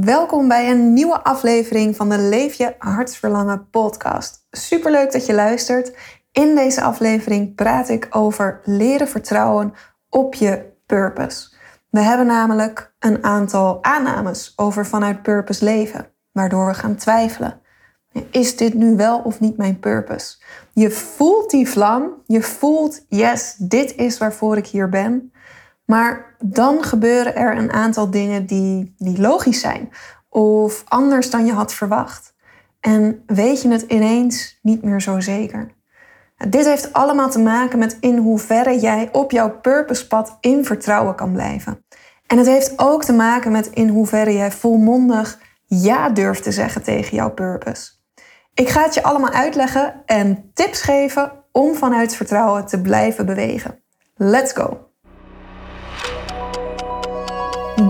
Welkom bij een nieuwe aflevering van de Leef je hartsverlangen podcast. Superleuk dat je luistert. In deze aflevering praat ik over leren vertrouwen op je purpose. We hebben namelijk een aantal aannames over vanuit purpose leven, waardoor we gaan twijfelen. Is dit nu wel of niet mijn purpose? Je voelt die vlam, je voelt, yes, dit is waarvoor ik hier ben. Maar dan gebeuren er een aantal dingen die, die logisch zijn of anders dan je had verwacht. En weet je het ineens niet meer zo zeker. Dit heeft allemaal te maken met in hoeverre jij op jouw purposepad in vertrouwen kan blijven. En het heeft ook te maken met in hoeverre jij volmondig ja durft te zeggen tegen jouw purpose. Ik ga het je allemaal uitleggen en tips geven om vanuit vertrouwen te blijven bewegen. Let's go!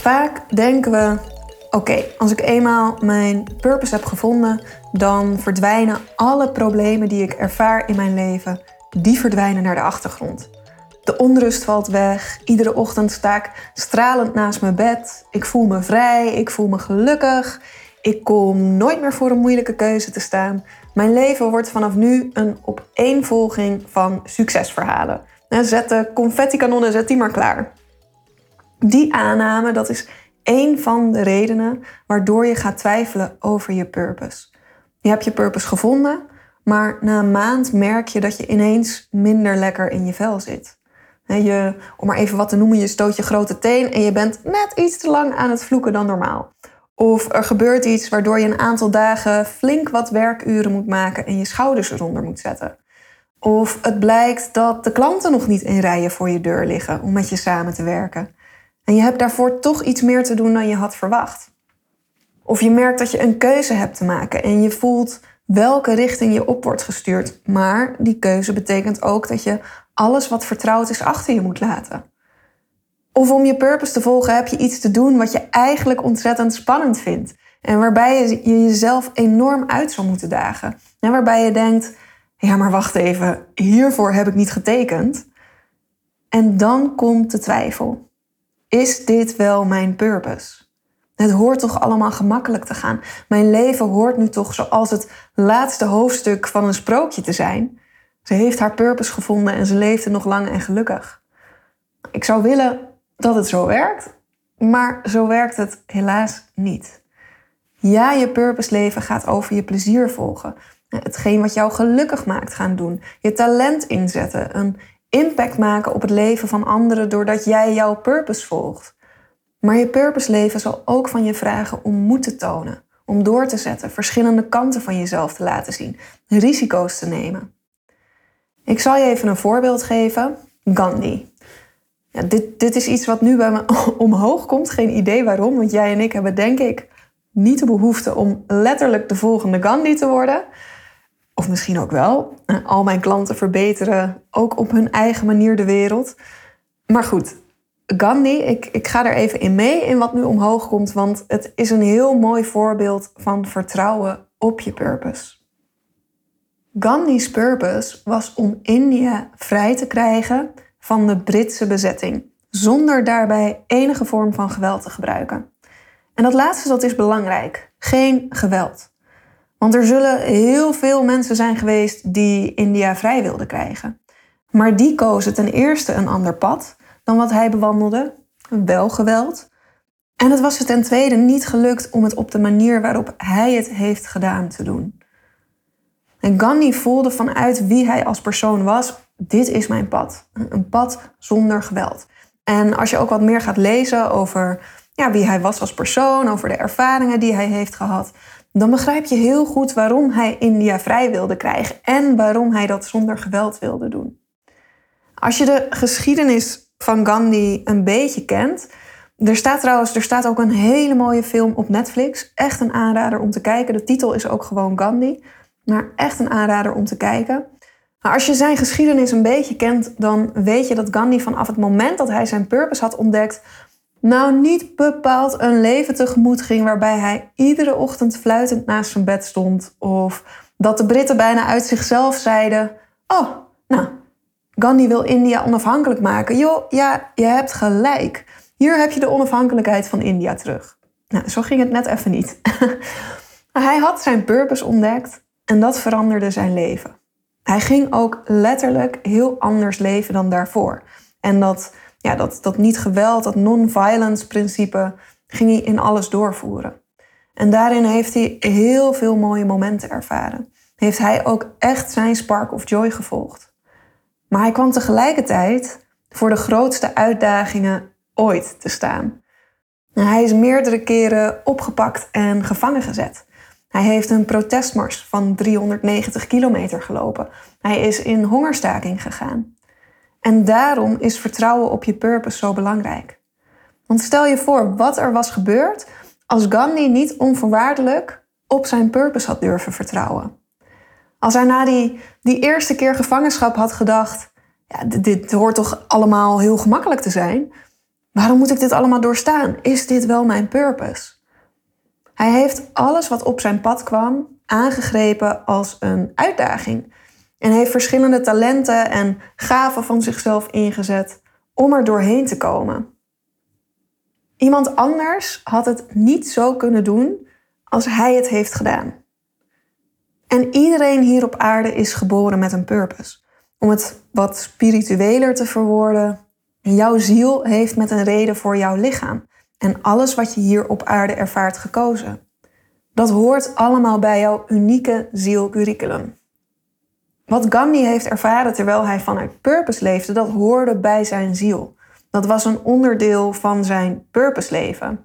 Vaak denken we: oké, als ik eenmaal mijn purpose heb gevonden, dan verdwijnen alle problemen die ik ervaar in mijn leven, die verdwijnen naar de achtergrond. De onrust valt weg. Iedere ochtend sta ik stralend naast mijn bed. Ik voel me vrij, ik voel me gelukkig. Ik kom nooit meer voor een moeilijke keuze te staan. Mijn leven wordt vanaf nu een opeenvolging van succesverhalen. Zet de confetti-kanonnen, zet die maar klaar. Die aanname, dat is één van de redenen waardoor je gaat twijfelen over je purpose. Je hebt je purpose gevonden, maar na een maand merk je dat je ineens minder lekker in je vel zit. Je, om maar even wat te noemen, je stoot je grote teen en je bent net iets te lang aan het vloeken dan normaal. Of er gebeurt iets waardoor je een aantal dagen flink wat werkuren moet maken en je schouders eronder moet zetten. Of het blijkt dat de klanten nog niet in rijen voor je deur liggen om met je samen te werken. En je hebt daarvoor toch iets meer te doen dan je had verwacht. Of je merkt dat je een keuze hebt te maken en je voelt welke richting je op wordt gestuurd. Maar die keuze betekent ook dat je alles wat vertrouwd is achter je moet laten. Of om je purpose te volgen heb je iets te doen wat je eigenlijk ontzettend spannend vindt. En waarbij je jezelf enorm uit zou moeten dagen. En waarbij je denkt, ja maar wacht even, hiervoor heb ik niet getekend. En dan komt de twijfel. Is dit wel mijn purpose? Het hoort toch allemaal gemakkelijk te gaan. Mijn leven hoort nu toch zoals het laatste hoofdstuk van een sprookje te zijn. Ze heeft haar purpose gevonden en ze leefde nog lang en gelukkig. Ik zou willen dat het zo werkt, maar zo werkt het helaas niet. Ja, je purpose leven gaat over je plezier volgen. Hetgeen wat jou gelukkig maakt gaan doen. Je talent inzetten. Een impact maken op het leven van anderen doordat jij jouw purpose volgt. Maar je purpose leven zal ook van je vragen om moed te tonen, om door te zetten, verschillende kanten van jezelf te laten zien, risico's te nemen. Ik zal je even een voorbeeld geven. Gandhi. Ja, dit, dit is iets wat nu bij me omhoog komt. Geen idee waarom, want jij en ik hebben denk ik niet de behoefte om letterlijk de volgende Gandhi te worden. Of misschien ook wel. Eh, al mijn klanten verbeteren ook op hun eigen manier de wereld. Maar goed, Gandhi, ik, ik ga er even in mee in wat nu omhoog komt, want het is een heel mooi voorbeeld van vertrouwen op je purpose. Gandhi's purpose was om India vrij te krijgen van de Britse bezetting, zonder daarbij enige vorm van geweld te gebruiken. En dat laatste dat is belangrijk. Geen geweld. Want er zullen heel veel mensen zijn geweest die India vrij wilden krijgen. Maar die kozen ten eerste een ander pad dan wat hij bewandelde, wel geweld. En het was er ten tweede niet gelukt om het op de manier waarop hij het heeft gedaan te doen. En Gandhi voelde vanuit wie hij als persoon was, dit is mijn pad. Een pad zonder geweld. En als je ook wat meer gaat lezen over ja, wie hij was als persoon, over de ervaringen die hij heeft gehad, dan begrijp je heel goed waarom hij India vrij wilde krijgen en waarom hij dat zonder geweld wilde doen. Als je de geschiedenis van Gandhi een beetje kent. Er staat trouwens er staat ook een hele mooie film op Netflix. Echt een aanrader om te kijken. De titel is ook gewoon Gandhi. Maar echt een aanrader om te kijken. Maar als je zijn geschiedenis een beetje kent, dan weet je dat Gandhi vanaf het moment dat hij zijn purpose had ontdekt, nou niet bepaald een leven tegemoet ging waarbij hij iedere ochtend fluitend naast zijn bed stond. Of dat de Britten bijna uit zichzelf zeiden: Oh, nou, Gandhi wil India onafhankelijk maken. Joh, ja, je hebt gelijk. Hier heb je de onafhankelijkheid van India terug. Nou, zo ging het net even niet. hij had zijn purpose ontdekt en dat veranderde zijn leven. Hij ging ook letterlijk heel anders leven dan daarvoor. En dat, ja, dat, dat niet geweld, dat non-violence principe, ging hij in alles doorvoeren. En daarin heeft hij heel veel mooie momenten ervaren. Heeft hij ook echt zijn spark of joy gevolgd. Maar hij kwam tegelijkertijd voor de grootste uitdagingen ooit te staan. Hij is meerdere keren opgepakt en gevangen gezet. Hij heeft een protestmars van 390 kilometer gelopen. Hij is in hongerstaking gegaan. En daarom is vertrouwen op je purpose zo belangrijk. Want stel je voor wat er was gebeurd als Gandhi niet onvoorwaardelijk op zijn purpose had durven vertrouwen. Als hij na die, die eerste keer gevangenschap had gedacht: ja, dit, dit hoort toch allemaal heel gemakkelijk te zijn? Waarom moet ik dit allemaal doorstaan? Is dit wel mijn purpose? Hij heeft alles wat op zijn pad kwam aangegrepen als een uitdaging. En heeft verschillende talenten en gaven van zichzelf ingezet om er doorheen te komen. Iemand anders had het niet zo kunnen doen als hij het heeft gedaan. En iedereen hier op aarde is geboren met een purpose. Om het wat spiritueler te verwoorden, jouw ziel heeft met een reden voor jouw lichaam en alles wat je hier op aarde ervaart gekozen. Dat hoort allemaal bij jouw unieke zielcurriculum. Wat Gandhi heeft ervaren terwijl hij vanuit purpose leefde, dat hoorde bij zijn ziel. Dat was een onderdeel van zijn purpose leven.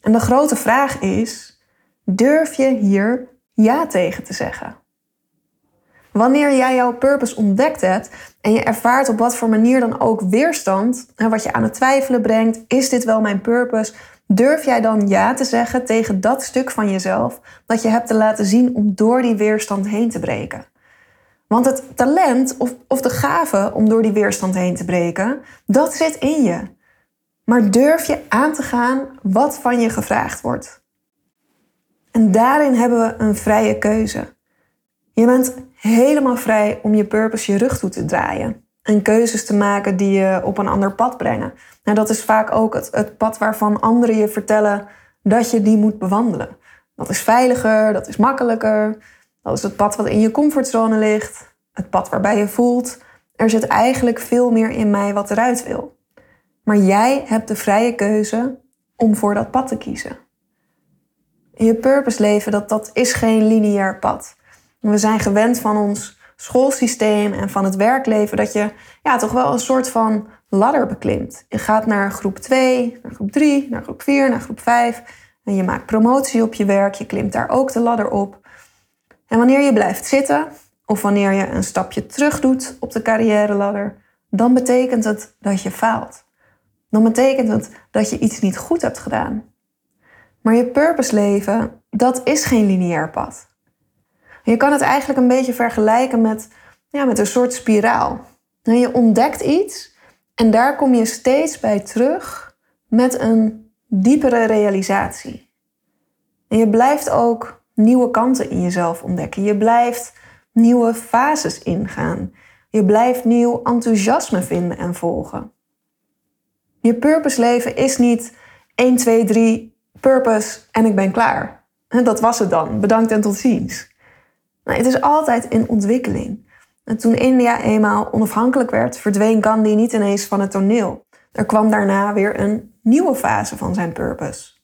En de grote vraag is: durf je hier ja tegen te zeggen? Wanneer jij jouw purpose ontdekt hebt en je ervaart op wat voor manier dan ook weerstand, en wat je aan het twijfelen brengt, is dit wel mijn purpose? Durf jij dan ja te zeggen tegen dat stuk van jezelf dat je hebt te laten zien om door die weerstand heen te breken? Want het talent of, of de gave om door die weerstand heen te breken, dat zit in je. Maar durf je aan te gaan wat van je gevraagd wordt? En daarin hebben we een vrije keuze. Je bent helemaal vrij om je purpose je rug toe te draaien. En keuzes te maken die je op een ander pad brengen. En dat is vaak ook het, het pad waarvan anderen je vertellen dat je die moet bewandelen. Dat is veiliger, dat is makkelijker. Dat is het pad wat in je comfortzone ligt. Het pad waarbij je voelt, er zit eigenlijk veel meer in mij wat eruit wil. Maar jij hebt de vrije keuze om voor dat pad te kiezen. je purpose leven, dat, dat is geen lineair pad. We zijn gewend van ons schoolsysteem en van het werkleven dat je ja, toch wel een soort van ladder beklimt. Je gaat naar groep 2, naar groep 3, naar groep 4, naar groep 5 en je maakt promotie op je werk, je klimt daar ook de ladder op. En wanneer je blijft zitten of wanneer je een stapje terug doet op de carrière ladder, dan betekent het dat je faalt. Dan betekent het dat je iets niet goed hebt gedaan. Maar je purpose leven, dat is geen lineair pad. Je kan het eigenlijk een beetje vergelijken met, ja, met een soort spiraal. Je ontdekt iets en daar kom je steeds bij terug met een diepere realisatie. En je blijft ook nieuwe kanten in jezelf ontdekken. Je blijft nieuwe fases ingaan. Je blijft nieuw enthousiasme vinden en volgen. Je purpose leven is niet 1, 2, 3, purpose en ik ben klaar. Dat was het dan. Bedankt en tot ziens. Nou, het is altijd in ontwikkeling. En toen India eenmaal onafhankelijk werd, verdween Gandhi niet ineens van het toneel. Er kwam daarna weer een nieuwe fase van zijn purpose.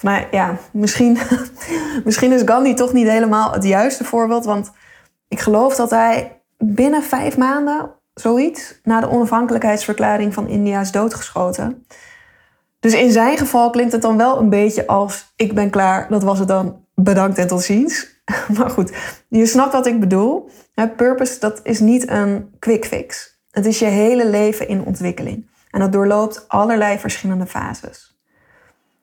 Nou ja, misschien, misschien is Gandhi toch niet helemaal het juiste voorbeeld, want ik geloof dat hij binnen vijf maanden, zoiets, na de onafhankelijkheidsverklaring van India is doodgeschoten. Dus in zijn geval klinkt het dan wel een beetje als: ik ben klaar, dat was het dan, bedankt en tot ziens. maar goed, je snapt wat ik bedoel. Purpose, dat is niet een quick fix. Het is je hele leven in ontwikkeling. En dat doorloopt allerlei verschillende fases.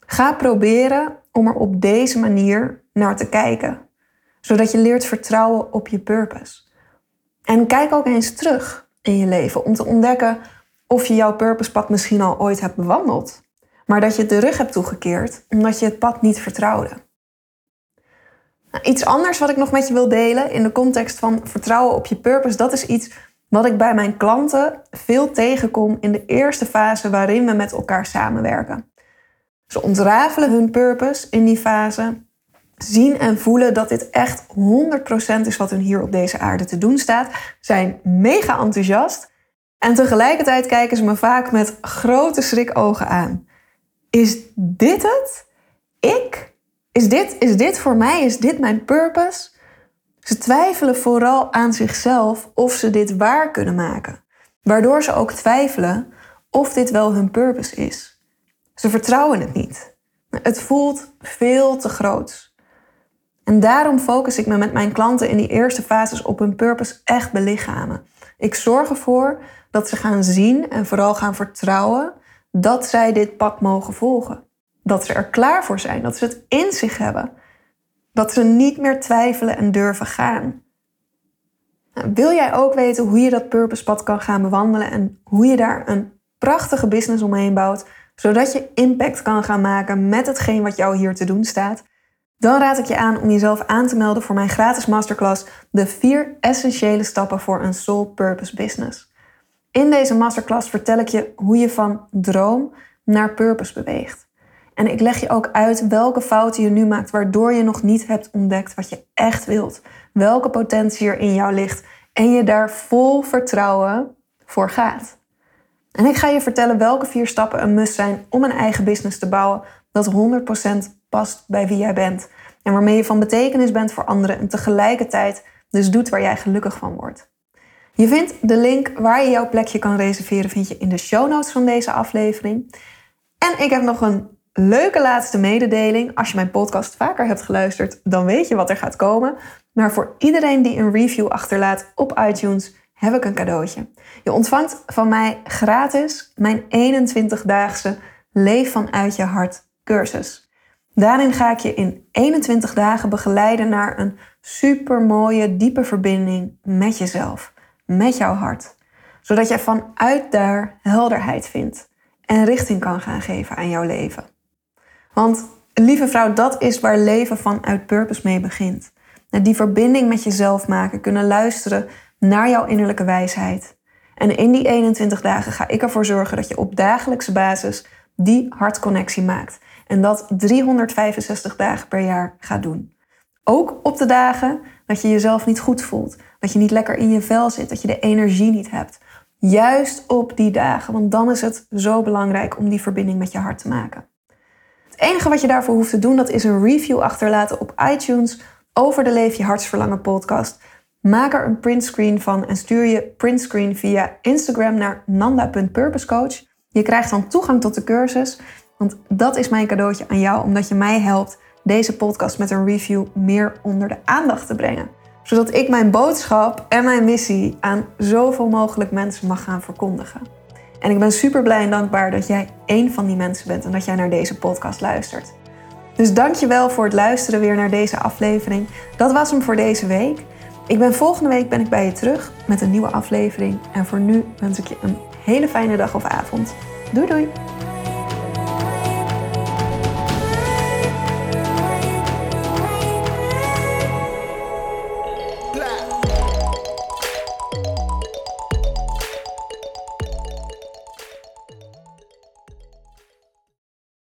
Ga proberen om er op deze manier naar te kijken, zodat je leert vertrouwen op je purpose. En kijk ook eens terug in je leven om te ontdekken of je jouw purposepad misschien al ooit hebt bewandeld, maar dat je de rug hebt toegekeerd omdat je het pad niet vertrouwde. Nou, iets anders wat ik nog met je wil delen in de context van vertrouwen op je purpose, dat is iets wat ik bij mijn klanten veel tegenkom in de eerste fase waarin we met elkaar samenwerken. Ze ontrafelen hun purpose in die fase, zien en voelen dat dit echt 100% is wat hun hier op deze aarde te doen staat, zijn mega enthousiast en tegelijkertijd kijken ze me vaak met grote schrikogen aan. Is dit het? Ik? Is dit, is dit voor mij? Is dit mijn purpose? Ze twijfelen vooral aan zichzelf of ze dit waar kunnen maken, waardoor ze ook twijfelen of dit wel hun purpose is. Ze vertrouwen het niet. Het voelt veel te groot. En daarom focus ik me met mijn klanten in die eerste fases op hun purpose echt belichamen. Ik zorg ervoor dat ze gaan zien en vooral gaan vertrouwen dat zij dit pad mogen volgen. Dat ze er klaar voor zijn, dat ze het in zich hebben. Dat ze niet meer twijfelen en durven gaan. Nou, wil jij ook weten hoe je dat purposepad kan gaan bewandelen en hoe je daar een prachtige business omheen bouwt, zodat je impact kan gaan maken met hetgeen wat jou hier te doen staat? Dan raad ik je aan om jezelf aan te melden voor mijn gratis masterclass De 4 essentiële stappen voor een soul purpose business. In deze masterclass vertel ik je hoe je van droom naar purpose beweegt. En ik leg je ook uit welke fouten je nu maakt waardoor je nog niet hebt ontdekt wat je echt wilt. Welke potentie er in jou ligt en je daar vol vertrouwen voor gaat. En ik ga je vertellen welke vier stappen een must zijn om een eigen business te bouwen dat 100% past bij wie jij bent. En waarmee je van betekenis bent voor anderen en tegelijkertijd dus doet waar jij gelukkig van wordt. Je vindt de link waar je jouw plekje kan reserveren vind je in de show notes van deze aflevering. En ik heb nog een leuke laatste mededeling. Als je mijn podcast vaker hebt geluisterd, dan weet je wat er gaat komen. Maar voor iedereen die een review achterlaat op iTunes, heb ik een cadeautje. Je ontvangt van mij gratis mijn 21-daagse Leef vanuit je hart cursus. Daarin ga ik je in 21 dagen begeleiden naar een supermooie, diepe verbinding met jezelf, met jouw hart. Zodat jij vanuit daar helderheid vindt en richting kan gaan geven aan jouw leven. Want lieve vrouw, dat is waar leven vanuit purpose mee begint. Die verbinding met jezelf maken, kunnen luisteren naar jouw innerlijke wijsheid. En in die 21 dagen ga ik ervoor zorgen dat je op dagelijkse basis die hartconnectie maakt. En dat 365 dagen per jaar gaat doen. Ook op de dagen dat je jezelf niet goed voelt, dat je niet lekker in je vel zit, dat je de energie niet hebt. Juist op die dagen, want dan is het zo belangrijk om die verbinding met je hart te maken. Het enige wat je daarvoor hoeft te doen, dat is een review achterlaten op iTunes over de Leef je Hartsverlangen podcast. Maak er een printscreen van en stuur je printscreen via Instagram naar nanda.purposecoach. Je krijgt dan toegang tot de cursus, want dat is mijn cadeautje aan jou, omdat je mij helpt deze podcast met een review meer onder de aandacht te brengen. Zodat ik mijn boodschap en mijn missie aan zoveel mogelijk mensen mag gaan verkondigen. En ik ben super blij en dankbaar dat jij één van die mensen bent en dat jij naar deze podcast luistert. Dus dankjewel voor het luisteren weer naar deze aflevering. Dat was hem voor deze week. Ik ben volgende week ben ik bij je terug met een nieuwe aflevering. En voor nu wens ik je een hele fijne dag of avond. Doei doei!